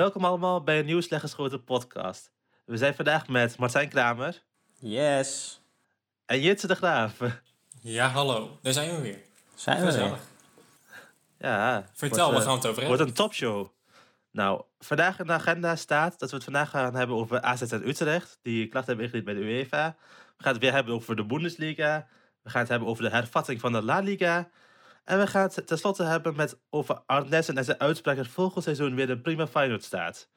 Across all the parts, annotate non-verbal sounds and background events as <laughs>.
Welkom allemaal bij een nieuwe Slecht Geschoten podcast. We zijn vandaag met Martijn Kramer Yes. en Jitse de Graaf. Ja, hallo. Daar zijn we weer. Zijn we er? Gezellig. Ja, Vertel, wordt, waar eh, gaan we het over wordt hebben? een topshow. Nou, vandaag in de agenda staat dat we het vandaag gaan hebben over AZ en Utrecht, die klacht hebben ingediend bij de UEFA. We gaan het weer hebben over de Bundesliga. We gaan het hebben over de hervatting van de La Liga. En we gaan het tenslotte hebben met over Arnessen en zijn uitspraak dat volgend seizoen weer een prima Feyenoord staat.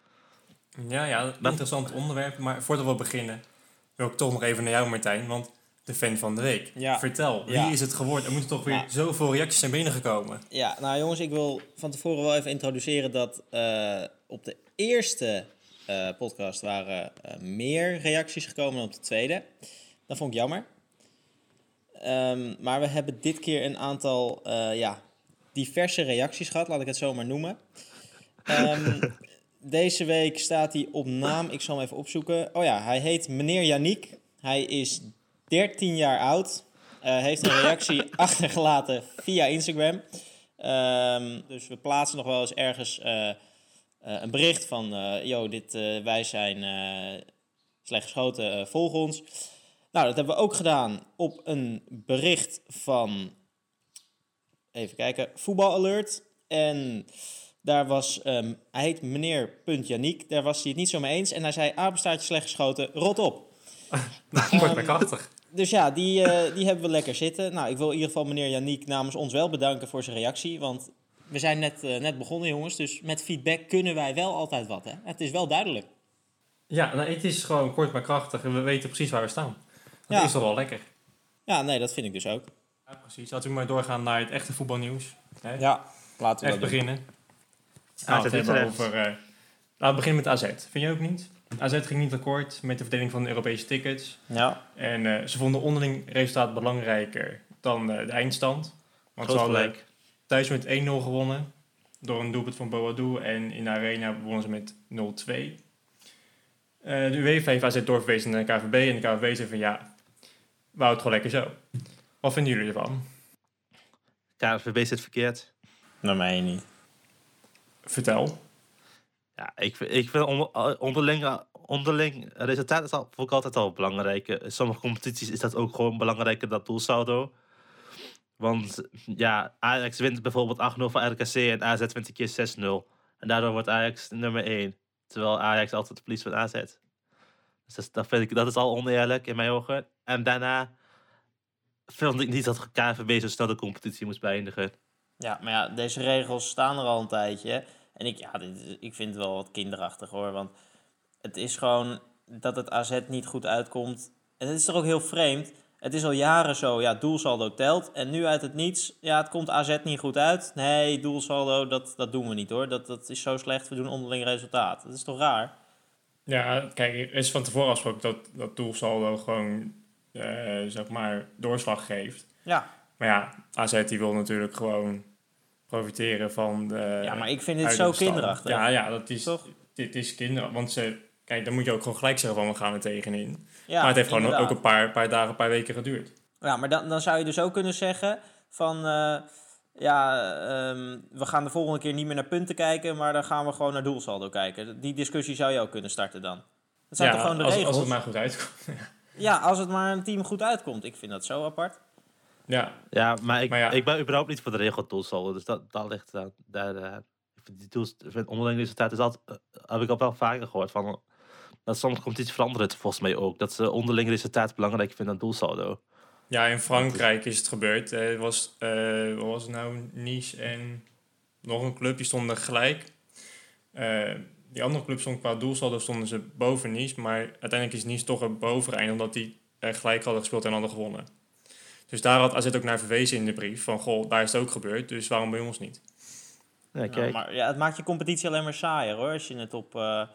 Ja, ja, een interessant onderwerp. Maar voordat we beginnen, wil ik toch nog even naar jou, Martijn. Want de fan van de week. Ja. Vertel, wie Ja. is het geworden? Er moeten toch weer Ja. zoveel reacties zijn binnengekomen. Ja, nou jongens, ik wil van tevoren wel even introduceren dat eh, op de eerste eh, podcast waren eh, meer reacties gekomen dan op de tweede. Dat vond ik jammer. Ehm, maar we hebben dit keer een aantal eh, ja, diverse reacties gehad, laat ik het zo maar noemen. Ehm, <laughs> deze week staat hij op naam, ik zal hem even opzoeken. Oh ja, hij heet meneer Yannick. Hij is 13 jaar oud. Eh, heeft een reactie <laughs> achtergelaten via Instagram. Ehm, dus we plaatsen nog wel eens ergens eh, een bericht van... yo, dit, wij zijn slecht geschoten, volg ons. Nou, dat hebben we ook gedaan op een bericht van... Even kijken, voetbalalert. En daar was... ehm, hij heet meneer Punt Yannick. Daar was hij het niet zo mee eens. En hij zei, apenstaartje slecht geschoten, rot op. <laughs> Wordt maar krachtig. Dus ja, die, eh, die hebben we lekker zitten. Nou, ik wil in ieder geval meneer Yannick namens ons wel bedanken voor zijn reactie. Want we zijn net, eh, net begonnen, jongens. Dus met feedback kunnen wij wel altijd wat. Hè? Het is wel duidelijk. Ja, nou, het is gewoon kort maar krachtig en we weten precies waar we staan. Dat Ja. is toch wel lekker. Ja, nee, dat vind ik dus ook. Ja, precies. Laten we maar doorgaan naar het echte voetbalnieuws. Hè? Ja, laten we Echt dat doen. beginnen. AZ Nou, het hebben over, eh, laten we beginnen met AZ. Vind je ook niet? AZ ging niet akkoord met de verdeling van de Europese tickets. Ja, En eh, ze vonden onderling resultaat belangrijker dan eh, de eindstand. Want Groot ze hadden gelijk. thuis met 1-0 gewonnen. Door een doelpunt van Boadou. En in de arena wonnen ze met 0-2. Eh, de UEFA heeft AZ doorverwezen naar de KVB. En de KVB zei van ja, houden het gewoon lekker zo. Wat vinden jullie ervan? KNVB zit verkeerd. naar mij niet. Vertel. Ja, ik, vind- ik vind onder, onderling, onderling resultaat is al, vond ik altijd al belangrijk. In sommige competities is dat ook gewoon belangrijker dan doelsaldo. Want ja, Ajax wint bijvoorbeeld 8-0 van RKC en AZ wint een keer 6-0. En daardoor wordt Ajax nummer 1. Terwijl Ajax altijd verliest van AZ. Dus dat, vind ik, dat is al oneerlijk in mijn ogen. En daarna vind ik niet dat KNVB zo snel de competitie moest beëindigen. Ja, maar ja, deze regels staan er al een tijdje. En ik, ja, dit, ik vind het wel wat kinderachtig hoor. Want het is gewoon dat het AZ niet goed uitkomt. En het is toch ook heel vreemd. Het is al jaren zo, ja, doelsaldo telt. En nu uit het niets, ja, het komt AZ niet goed uit. Nee, doelsaldo, dat, dat doen we niet hoor. Dat, dat is zo slecht, we doen onderling resultaat. Dat is toch raar? Ja, kijk, er is van tevoren afgesproken dat, dat doelsaldo gewoon, eh, zeg maar, doorslag geeft. Ja, Maar ja, AZ die wil natuurlijk gewoon profiteren van de... ja maar ik vind dit zo kinderachtig. Ja, ja, dat is, Toch? dit is kinderachtig. Want ze, kijk, dan moet je ook gewoon gelijk zeggen van we gaan er tegenin. Ja, maar het heeft gewoon ook een paar, paar dagen, een paar weken geduurd. Ja, maar dan, dan zou je dus ook kunnen zeggen van... eh, ja, ehm, we gaan de volgende keer niet meer naar punten kijken... maar dan gaan we gewoon naar doelsaldo kijken. Die discussie zou je ook kunnen starten dan. Dat zijn ja, toch gewoon de als, regels? als het maar goed uitkomt. <laughs> Ja, als het maar een team goed uitkomt. Ik vind dat zo apart. ja, Ja, maar ik, Maar ja. ik ben überhaupt niet voor de regel doelsaldo. Dus dat, dat ligt daar. daar eh, die doels, onderling resultaat is altijd, eh, heb ik al wel vaker gehoord van. Dat sommige competities veranderen het volgens mij ook. Dat ze onderling resultaat belangrijker vinden dan doelsaldo. Ja, in Frankrijk is het gebeurd. Eh, Het was, eh, wat was het nou? Nice en nog een club, die stonden gelijk. Eh, die andere club stond qua doelsaldo stonden ze boven Nice. Maar uiteindelijk is Nice toch er boveneind, omdat die gelijk hadden gespeeld en hadden gewonnen. Dus daar had AZ ook naar verwezen in de brief. Van, goh, daar is het ook gebeurd, dus waarom bij ons niet? Ja, kijk. maar ja, het maakt je competitie alleen maar saaier hoor... als je het op, eh,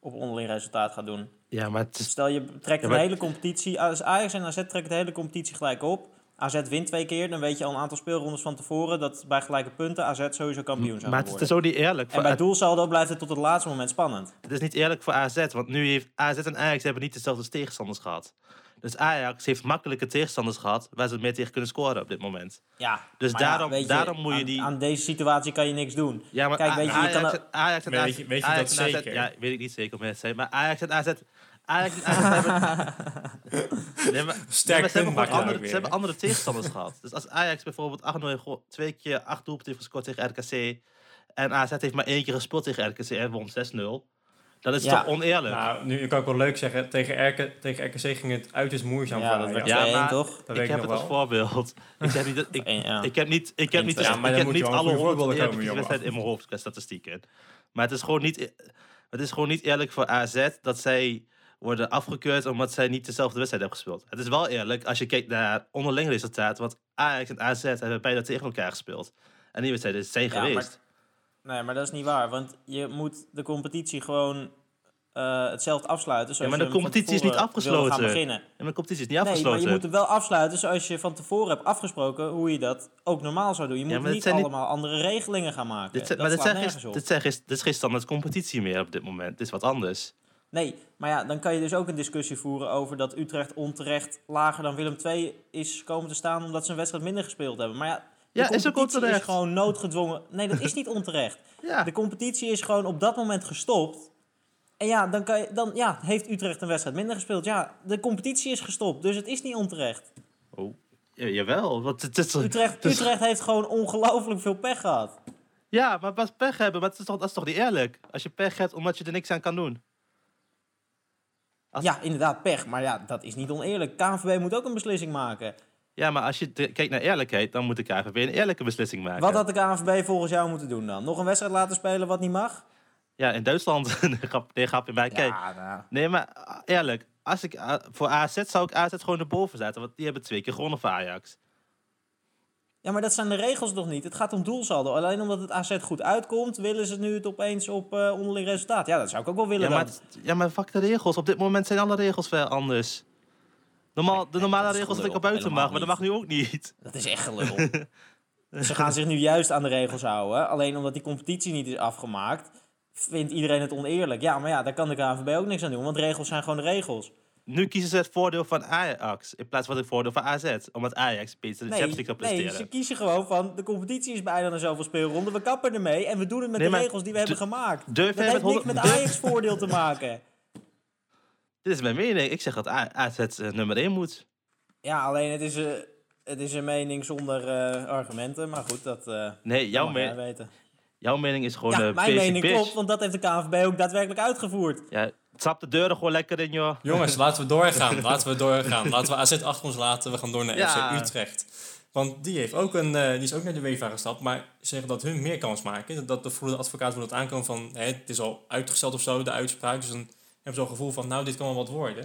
op onderling resultaat gaat doen. Ja, maar het is, Stel je trekt Ja, maar- hele competitie... Als Ajax en AZ trekken de hele competitie gelijk op... AZ wint twee keer, dan weet je al een aantal speelrondes van tevoren... dat bij gelijke punten AZ sowieso kampioen zou maar het worden. is ook niet eerlijk. En bij het, doelsaldo blijft het tot het laatste moment spannend. het is niet eerlijk voor AZ. Want nu heeft AZ en Ajax hebben niet dezelfde tegenstanders gehad. Dus Ajax heeft makkelijke tegenstanders gehad waar ze meer tegen kunnen scoren op dit moment. Ja, Dus maar ja, daarom- je, daarom moet je aan- die- Aan deze situatie kan je niks doen. Ja, maar Kijk, weet je, je Ajax, kan en- Ajax en AZ... weet je- weet je Ajax dat en AZ zeker? Ja, weet ik niet zeker om het te zijn. Maar Ajax en AZ... Ajax en AZ hebben... <laughs> Nee, maar, Sterk nee, maar ze, hebben andere, weer, ze hebben andere tegenstanders gehad. Dus als Ajax bijvoorbeeld 8-0 heeft gewo- twee keer acht doelpunten heeft gescoord tegen RKC... en AZ heeft maar één keer gespeeld tegen RKC en won 6-0... dan is het Ja. toch oneerlijk? Nou, nu kan ik wel leuk zeggen, tegen, RK, tegen RKC ging het uiterst moeizaam Ja, voor dat Ajax. werd Ja, 2-1 maar- toch? Dat ik ik heb het als voorbeeld. Ik zeg niet dat... Ik. Ik heb niet, ik heb niet, ik heb niet alle goede 100 voorbeelden komen, in mijn hoofd qua statistieken. Maar het is gewoon niet, het is gewoon niet eerlijk voor AZ dat zij worden afgekeurd omdat zij niet dezelfde wedstrijd hebben gespeeld. Het is wel eerlijk als je kijkt naar onderling resultaat, want Ajax en AZ hebben bijna tegen elkaar gespeeld. En die wedstrijden zijn Ja, maar- geweest. Nee, maar dat is niet waar. Want je moet de competitie gewoon eh, hetzelfde afsluiten. Zoals maar je de competitie is niet afgesloten. Gaan beginnen. En mijn competitie is niet Nee, maar afgesloten. je moet hem wel afsluiten zoals je van tevoren hebt afgesproken hoe je dat ook normaal zou doen. Je moet maar niet allemaal andere regelingen gaan maken. dit, dat maar dit, zijn dit, zijn dit is geen standaard competitie meer op dit moment. Dit is wat anders. Nee, maar ja, dan kan je dus ook een discussie voeren over dat Utrecht onterecht lager dan Willem II is komen te staan omdat ze een wedstrijd minder gespeeld hebben. Maar ja, de Ja, is ook competitie onterecht. is gewoon noodgedwongen. Nee, dat is niet onterecht. <laughs> Ja. De competitie is gewoon op dat moment gestopt. En ja, dan, kan je, dan ja, heeft Utrecht een wedstrijd minder gespeeld. Ja, de competitie is gestopt, dus het is niet onterecht. Oh, ja, jawel. Want het is, Utrecht, het is- Utrecht heeft gewoon ongelooflijk veel pech gehad. Ja, maar pas pech hebben, maar het is toch, dat is toch niet eerlijk? Als je pech hebt omdat je er niks aan kan doen. Als- Ja, inderdaad, pech. Maar ja, dat is niet oneerlijk. KNVB moet ook een beslissing maken. Ja, maar als je kijkt naar eerlijkheid, dan moet de KVB een eerlijke beslissing maken. Wat had de KNVB volgens jou moeten doen dan? Nog een wedstrijd laten spelen wat niet mag? Ja, in Duitsland. <laughs> nee, grap, nee, grapje bij. Kijk, Ja, nou, nee, maar ah, eerlijk. Als ik, ah, voor AZ zou ik AZ gewoon erboven zetten, want die hebben twee keer gewonnen voor Ajax. Ja, maar dat zijn de regels nog niet. Het gaat om doelsaldo. Alleen omdat het AZ goed uitkomt, willen ze nu het opeens op eh, onderling resultaat. Ja, dat zou ik ook wel willen Ja, maar, het- ja, maar fuck de regels. Op dit moment zijn alle regels wel anders. Normaal, de nee, normale regels dat ik op buiten mag, maar dat mag nu ook niet. Dat is echt gelul. <laughs> ze gaan zich nu juist aan de regels houden. Alleen omdat die competitie niet is afgemaakt, vindt iedereen het oneerlijk. Ja, maar ja, daar kan de KNVB ook niks aan doen. Want regels zijn gewoon de regels. Nu kiezen ze het voordeel van Ajax in plaats van het voordeel van AZ. Omdat Ajax beter de Nee, Champions League kan nee, presteren. ze kiezen gewoon van de competitie is bijna na zoveel speelronden. We kappen ermee en we doen het met Nee, de regels die we hebben gemaakt. durf Dat heeft met niks met Ajax voordeel te maken. <laughs> Dit is mijn mening. Ik zeg dat AZ eh, nummer 1 moet. Ja, alleen het is, eh, het is een mening zonder eh, argumenten. Maar goed, dat Nee, jouw, mag jij me- weten. jouw mening is gewoon Ja, mijn mening klopt, want dat heeft de KNVB ook daadwerkelijk uitgevoerd. Ja, trap de deuren gewoon lekker in, joh. Jongens, <laughs> laten we doorgaan. Laten we doorgaan. Laten we AZ achter ons laten. We gaan door naar Ja. FC Utrecht. Want die, heeft ook een, eh, die is ook naar de UEFA gestapt. Maar ze zeggen dat hun meer kans maken. Dat de voor de advocaat wil het aankomen van... Hè, het is al uitgesteld of zo, de uitspraak. Dus dan hebben ze al het gevoel van... Nou, dit kan wel wat worden.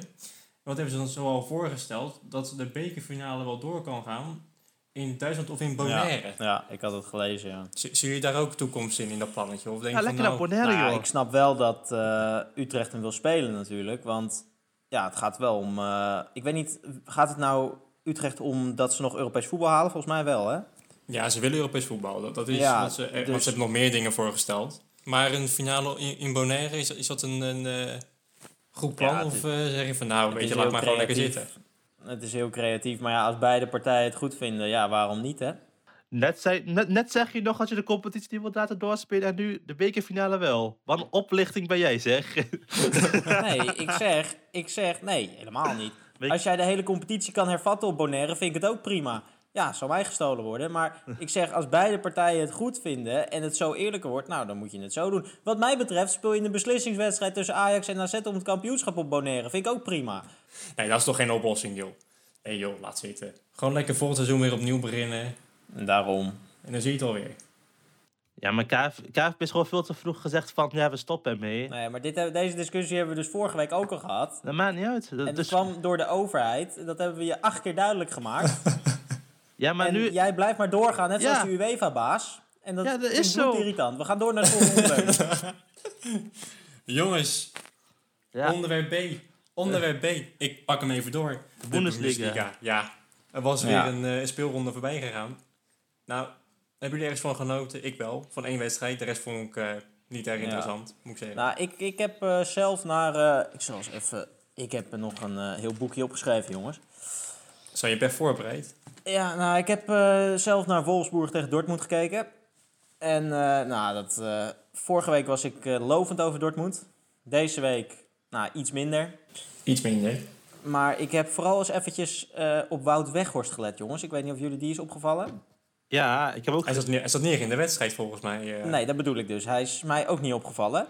Wat hebben ze dan zo al voorgesteld? Dat de bekerfinale wel door kan gaan... In Duitsland of in Bonaire. Ja, ja, ik had het gelezen, ja. Zie, zie je daar ook toekomst in, in dat plannetje? Of denk Ja, je van, lekker naar nou, Bonaire, Nou ja, joh. ik snap wel dat eh, Utrecht hem wil spelen natuurlijk. Want ja, het gaat wel om... eh, ik weet niet, gaat het nou Utrecht om dat ze nog Europees voetbal halen? Volgens mij wel, hè? Ja, ze willen Europees voetbal. Dat, dat is Ja, wat ze, dus- want ze hebben nog meer dingen voorgesteld. Maar een finale in, in Bonaire, is, is dat een, een eh, goed plan? Ja, of zeg je van nou, weet je, laat maar gewoon lekker zitten. Het is heel creatief. Maar ja, als beide partijen het goed vinden, ja, waarom niet, hè? Net, zei, net, net zeg je nog dat je de competitie niet wilt laten doorspelen en nu de bekerfinale wel. Wat een oplichting ben jij, zeg. <laughs> Nee, ik zeg, ik zeg, nee, helemaal niet. Als jij de hele competitie kan hervatten op Bonaire, vind ik het ook prima. Ja, zou mij gestolen worden. Maar <laughs> ik zeg, als beide partijen het goed vinden en het zo eerlijker wordt, nou, dan moet je het zo doen. Wat mij betreft speel je een beslissingswedstrijd tussen Ajax en AZ om het kampioenschap op Bonaire. Vind ik ook prima. Nee, dat is toch geen oplossing, joh. Nee joh, laat zitten. Gewoon lekker volgend seizoen weer opnieuw beginnen. En daarom. En dan zie je het alweer. Ja, maar KF, KFB is gewoon veel te vroeg gezegd van, ja, we stoppen ermee. Nee, maar dit, deze discussie hebben we dus vorige week ook al gehad. Dat maakt niet uit. Dat- En dat dus- kwam door de overheid. Dat hebben we je acht keer duidelijk gemaakt. <laughs> ja, maar en nu... jij blijft maar doorgaan, net Ja. zoals de UEFA-baas. En dat, Ja, dat is is zo. irritant. We gaan door naar het volgende onderwerp. <laughs> Jongens, Ja, onderwerp B. Onderwerp B. Ik pak hem even door. De Bundesliga. Ja, er was weer Ja. een eh, speelronde voorbij gegaan. Nou, hebben jullie ergens van genoten? Ik wel. Van één wedstrijd. De rest vond ik eh, niet erg Ja. interessant, moet ik zeggen. Nou, ik, ik heb eh, zelf naar... eh, ik zal eens even Ik heb nog een eh, heel boekje opgeschreven, jongens. Zou je best voorbereid? Ja, nou, ik heb eh, zelf naar Wolfsburg tegen Dortmund gekeken. En eh, nou, dat, eh, vorige week was ik eh, lovend over Dortmund. Deze week, nou, iets minder. Iets minder. Maar ik heb vooral eens eventjes eh, op Wout Weghorst gelet, jongens. Ik weet niet of jullie die is opgevallen. Ja, ik heb ook... Hij zat, neer, hij zat neer in de wedstrijd volgens mij. Nee, dat bedoel ik dus. Hij is mij ook niet opgevallen.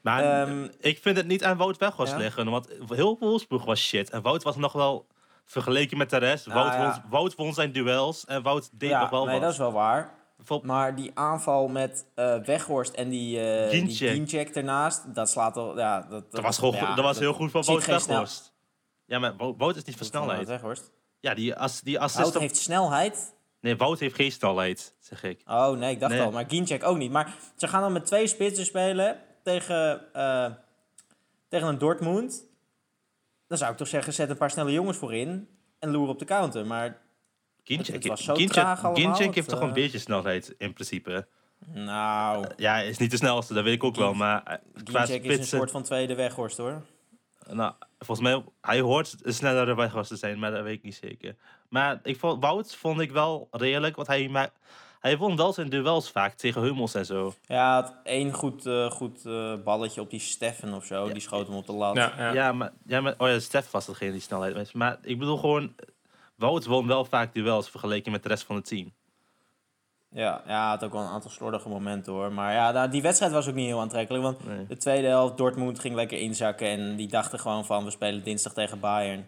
Maar Ehm, ik vind het niet aan Wout Weghorst ja? liggen. Want heel Wolfsburg was shit. En Wout was nog wel vergeleken met de rest. Nou, Wout, ja. won, Wout won zijn duels. En Wout deed ja, nog wel nee, wat. dat is wel waar. Maar die aanval met eh Weghorst en die, eh die Ginczek. Ginczek ernaast, dat slaat al... Ja, dat, dat was, gewoon, ja, dat was heel goed van Wout Weghorst. Ja, maar Wo- Wout is niet van snelheid. Weghorst. Ja, die, as, die assist... Wout heeft snelheid. Nee, Wout heeft geen snelheid, zeg ik. Oh nee, ik dacht Nee. al. Maar Ginczek ook niet. Maar ze gaan dan met twee spitsen spelen tegen, eh, tegen een Dortmund. Dan zou ik toch zeggen, zet een paar snelle jongens voorin en loer op de counter. Maar het, heeft toch eh, een beetje snelheid, in principe. nou, Ja, hij is niet de snelste, dat weet ik ook wel. Maar eh, qua Ginczek is een soort van tweede Weghorst hoor. Nou, volgens mij, hij hoort een snellere Weghorst te zijn, maar dat weet ik niet zeker. Maar ik vond, Wout vond ik wel redelijk, want hij, ma- hij won wel zijn duels vaak tegen Hummels en zo. Ja, één goed, eh, goed eh, balletje op die Steffen of zo. Die schoot hem op de lat. Ja, ja. Ja, maar, ja, maar oh ja, was degene die snelheid was. Maar ik bedoel gewoon, Wout won wel vaak duels vergeleken met de rest van het team. Ja, ja, hij had ook wel een aantal slordige momenten hoor. Maar ja, nou, die wedstrijd was ook niet heel aantrekkelijk. Want Nee. de tweede helft, Dortmund ging lekker inzakken. En die dachten gewoon van, we spelen dinsdag tegen Bayern.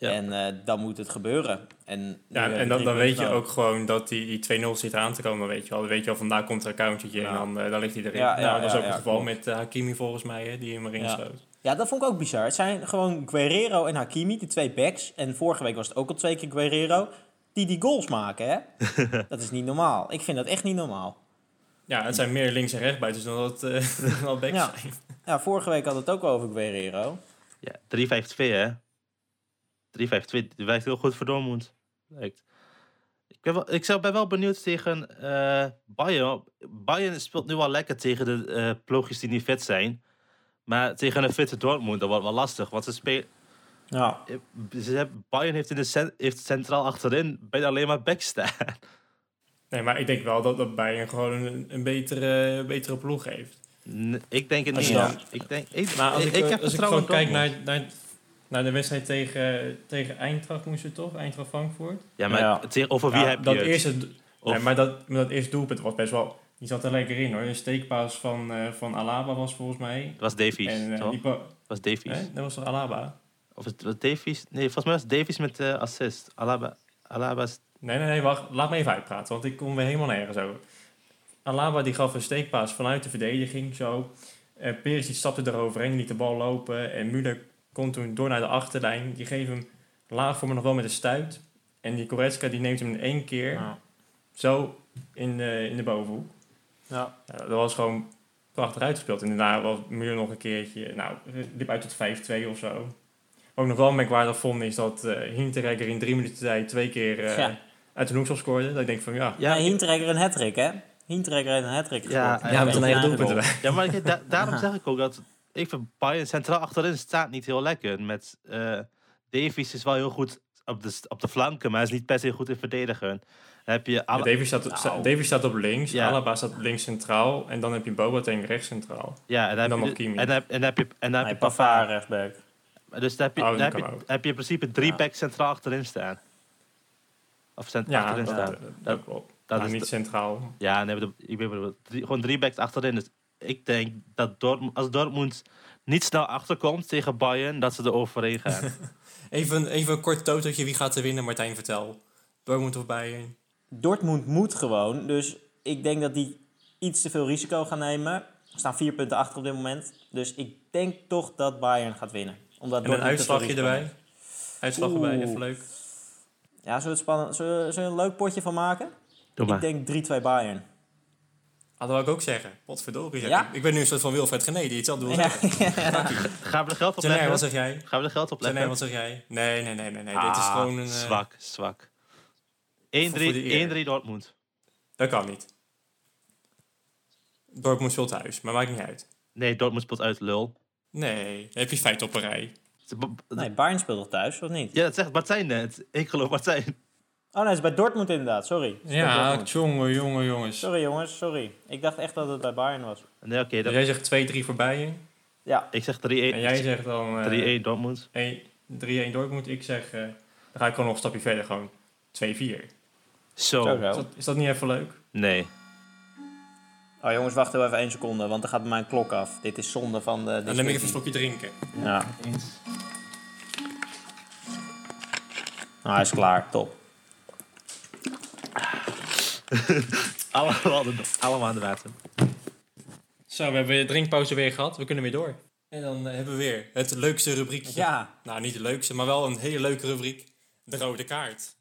Ja. En eh, dan moet het gebeuren. En, Ja, en dan, dan weet je ook gewoon dat die, die 2-0 zit aan te komen, weet je wel. Dan weet je wel, vandaar komt er een countetje en dan, eh, dan ligt hij erin. Ja, ja, nou, dat was ja, ook ja, het geval klopt. met eh, Hakimi volgens mij, hè, die hem erin Ja. schoot. Ja, dat vond ik ook bizar. Het zijn gewoon Guerrero en Hakimi, die twee backs. En vorige week was het ook al twee keer Guerrero. Die die goals maken, hè? <laughs> dat is niet normaal. Ik vind dat echt niet normaal. Ja, het zijn meer links- en rechtsbuitens dan dat <laughs> uh, backs Ja. zijn. Ja, vorige week had het ook over Guerrero. Ja, 3-5-2 hè. 3-5-2, die werkt heel goed voor Dortmund. Lijkt. Ik ben wel, ik zou- ben wel benieuwd tegen eh Bayern. Bayern speelt nu al lekker tegen de eh ploegjes die niet fit zijn. Maar tegen een fitte Dortmund, dat wordt wel lastig. Want ze spelen... Ja. Ze hebben, Bayern heeft, in de cent- heeft centraal achterin bijna alleen maar back staan. Nee, maar ik denk wel dat, dat Bayern gewoon een, een betere, betere ploeg heeft. Ik denk het Als niet. ja. Ik, denk, ik, Maar als ik, ik, ik heb als ik vertrouwen gewoon kijk naar, naar, naar de wedstrijd tegen, tegen Eintracht, moest het toch? Eintracht Frankfurt. Ja, maar Ja. over wie Ja, heb je dat het? Eerste, Of- nee, maar dat, maar dat eerste doelpunt was best wel... Die zat er lekker in hoor. Een steekpaas van, eh, van Alaba was volgens mij. Het was Davies, En eh, die was Davies. hè? dat was toch Alaba? Of het was Davies? Nee, volgens mij was het Davies met de assist. Alaba, Alaba's... Nee, nee, nee, wacht. Laat me even uitpraten, want ik kom weer helemaal nergens over. Alaba die gaf een steekpaas vanuit de verdediging, zo. Eh Peres die stapte eroverheen, liet de bal lopen. En Müller toen door naar de achterlijn. Die geeft hem laag voor me nog wel met een stuit. En die Koretska die neemt hem in één keer Ja. zo in de, in de bovenhoek. Ja. Ja, dat was gewoon prachtig uitgespeeld. En daarna was Müller nog een keertje, nou, liep uit tot 5-2 of zo. Ook nog wel merkwaardig vond is dat Hinteregger in drie minuten tijd twee keer eh, Ja. uit de hoekschop scoorde. Dat ik denk van ja, Ja, Hintrekker een hat hè? Hintrekker heeft een hat-trick Ja, ja, met een eigen doelpunt erbij. ja maar da- daarom zeg ik ook dat... Ik vind Bayern centraal achterin staat niet heel lekker. Met, eh Davies is wel heel goed op de, op de flanken, maar hij is niet per se goed in verdedigen. Dan heb je... Ja, Davies, staat, sta- Nou. Davies staat op links, Ja. Alaba staat links centraal en dan heb je Boateng rechts centraal. ja, en dan, en dan heb je, en dan, heb- en dan heb je, en dan heb Nee, je Pavard rechtsback. Dus dan heb je, Oh, dan heb je, heb je in principe drie Ja. backs centraal achterin staan. Of cent Ja, achterin dat, staan. dat, Dat- dat klopt. dat is niet centraal. Ja, nee, ik drie, gewoon drie backs achterin. Dus ik denk dat Dortmund, als Dortmund niet snel achterkomt tegen Bayern, dat ze er overheen <laughs> gaan. Even, even een kort totootje, wie gaat er winnen? Martijn, vertel. Dortmund of Bayern? Dortmund moet gewoon. Dus ik denk dat die iets te veel risico gaan nemen. Er staan vier punten achter op dit moment. Dus ik denk toch dat Bayern gaat winnen. Omdat En een uitslagje erbij? neemt. Uitslag erbij, even leuk. Ja, zullen we, het spannend, zullen, we- zullen we een leuk potje van maken? Doe maar. Ik denk 3-2 Bayern. Ah, dat wou ik ook zeggen. Potverdorie. zeg. Ja? Ik, ben nu een soort van Wilfred Gené die hetzelfde wil Ja. zeggen. Gaan we er geld op Tenair, wat leggen? zeg jij? Gaan we er geld op leggen? wat zeg jij? Nee, nee, nee, nee. nee. Dit is Ah, gewoon een... eh, Zwak, zwak. 1-3 voor de eer. 1-3 Dortmund. Dat kan niet. Dortmund speelt thuis, maar maakt niet uit. Nee, Dortmund speelt uit, lul. Nee, dan heb je feit op een rij. Nee, Bayern speelt toch thuis, of niet? Ja, dat zegt Martijn net. Ik geloof Martijn. Oh nee, het is bij Dortmund inderdaad, sorry. Ja, jongen, jongen, jongens. Sorry jongens, sorry. Ik dacht echt dat het bij Bayern was. Nee, oké. Dus dan- jij zegt 2-3 voor Bayern. Ja, ik zeg 3-1. En jij zegt dan... eh, 3-1 Dortmund. 1 3-1 Dortmund. Ik zeg... eh, dan ga ik gewoon nog een stapje verder. Gewoon 2-4. Zo. zo Is dat, is dat niet even leuk? Nee. Oh jongens, wacht heel even één seconde, want er gaat bij mij een klok af. Dit is zonde van de... Dan neem ik even een slokje drinken. Ja. Nou, hij is klaar, top. <laughs> Allemaal, de- allemaal aan de water. Zo, we hebben de drinkpauze weer gehad. We kunnen weer door. En dan eh, hebben we weer het leukste rubriekje. Ja, Nou, niet de leukste, maar wel een hele leuke rubriek. De rode kaart.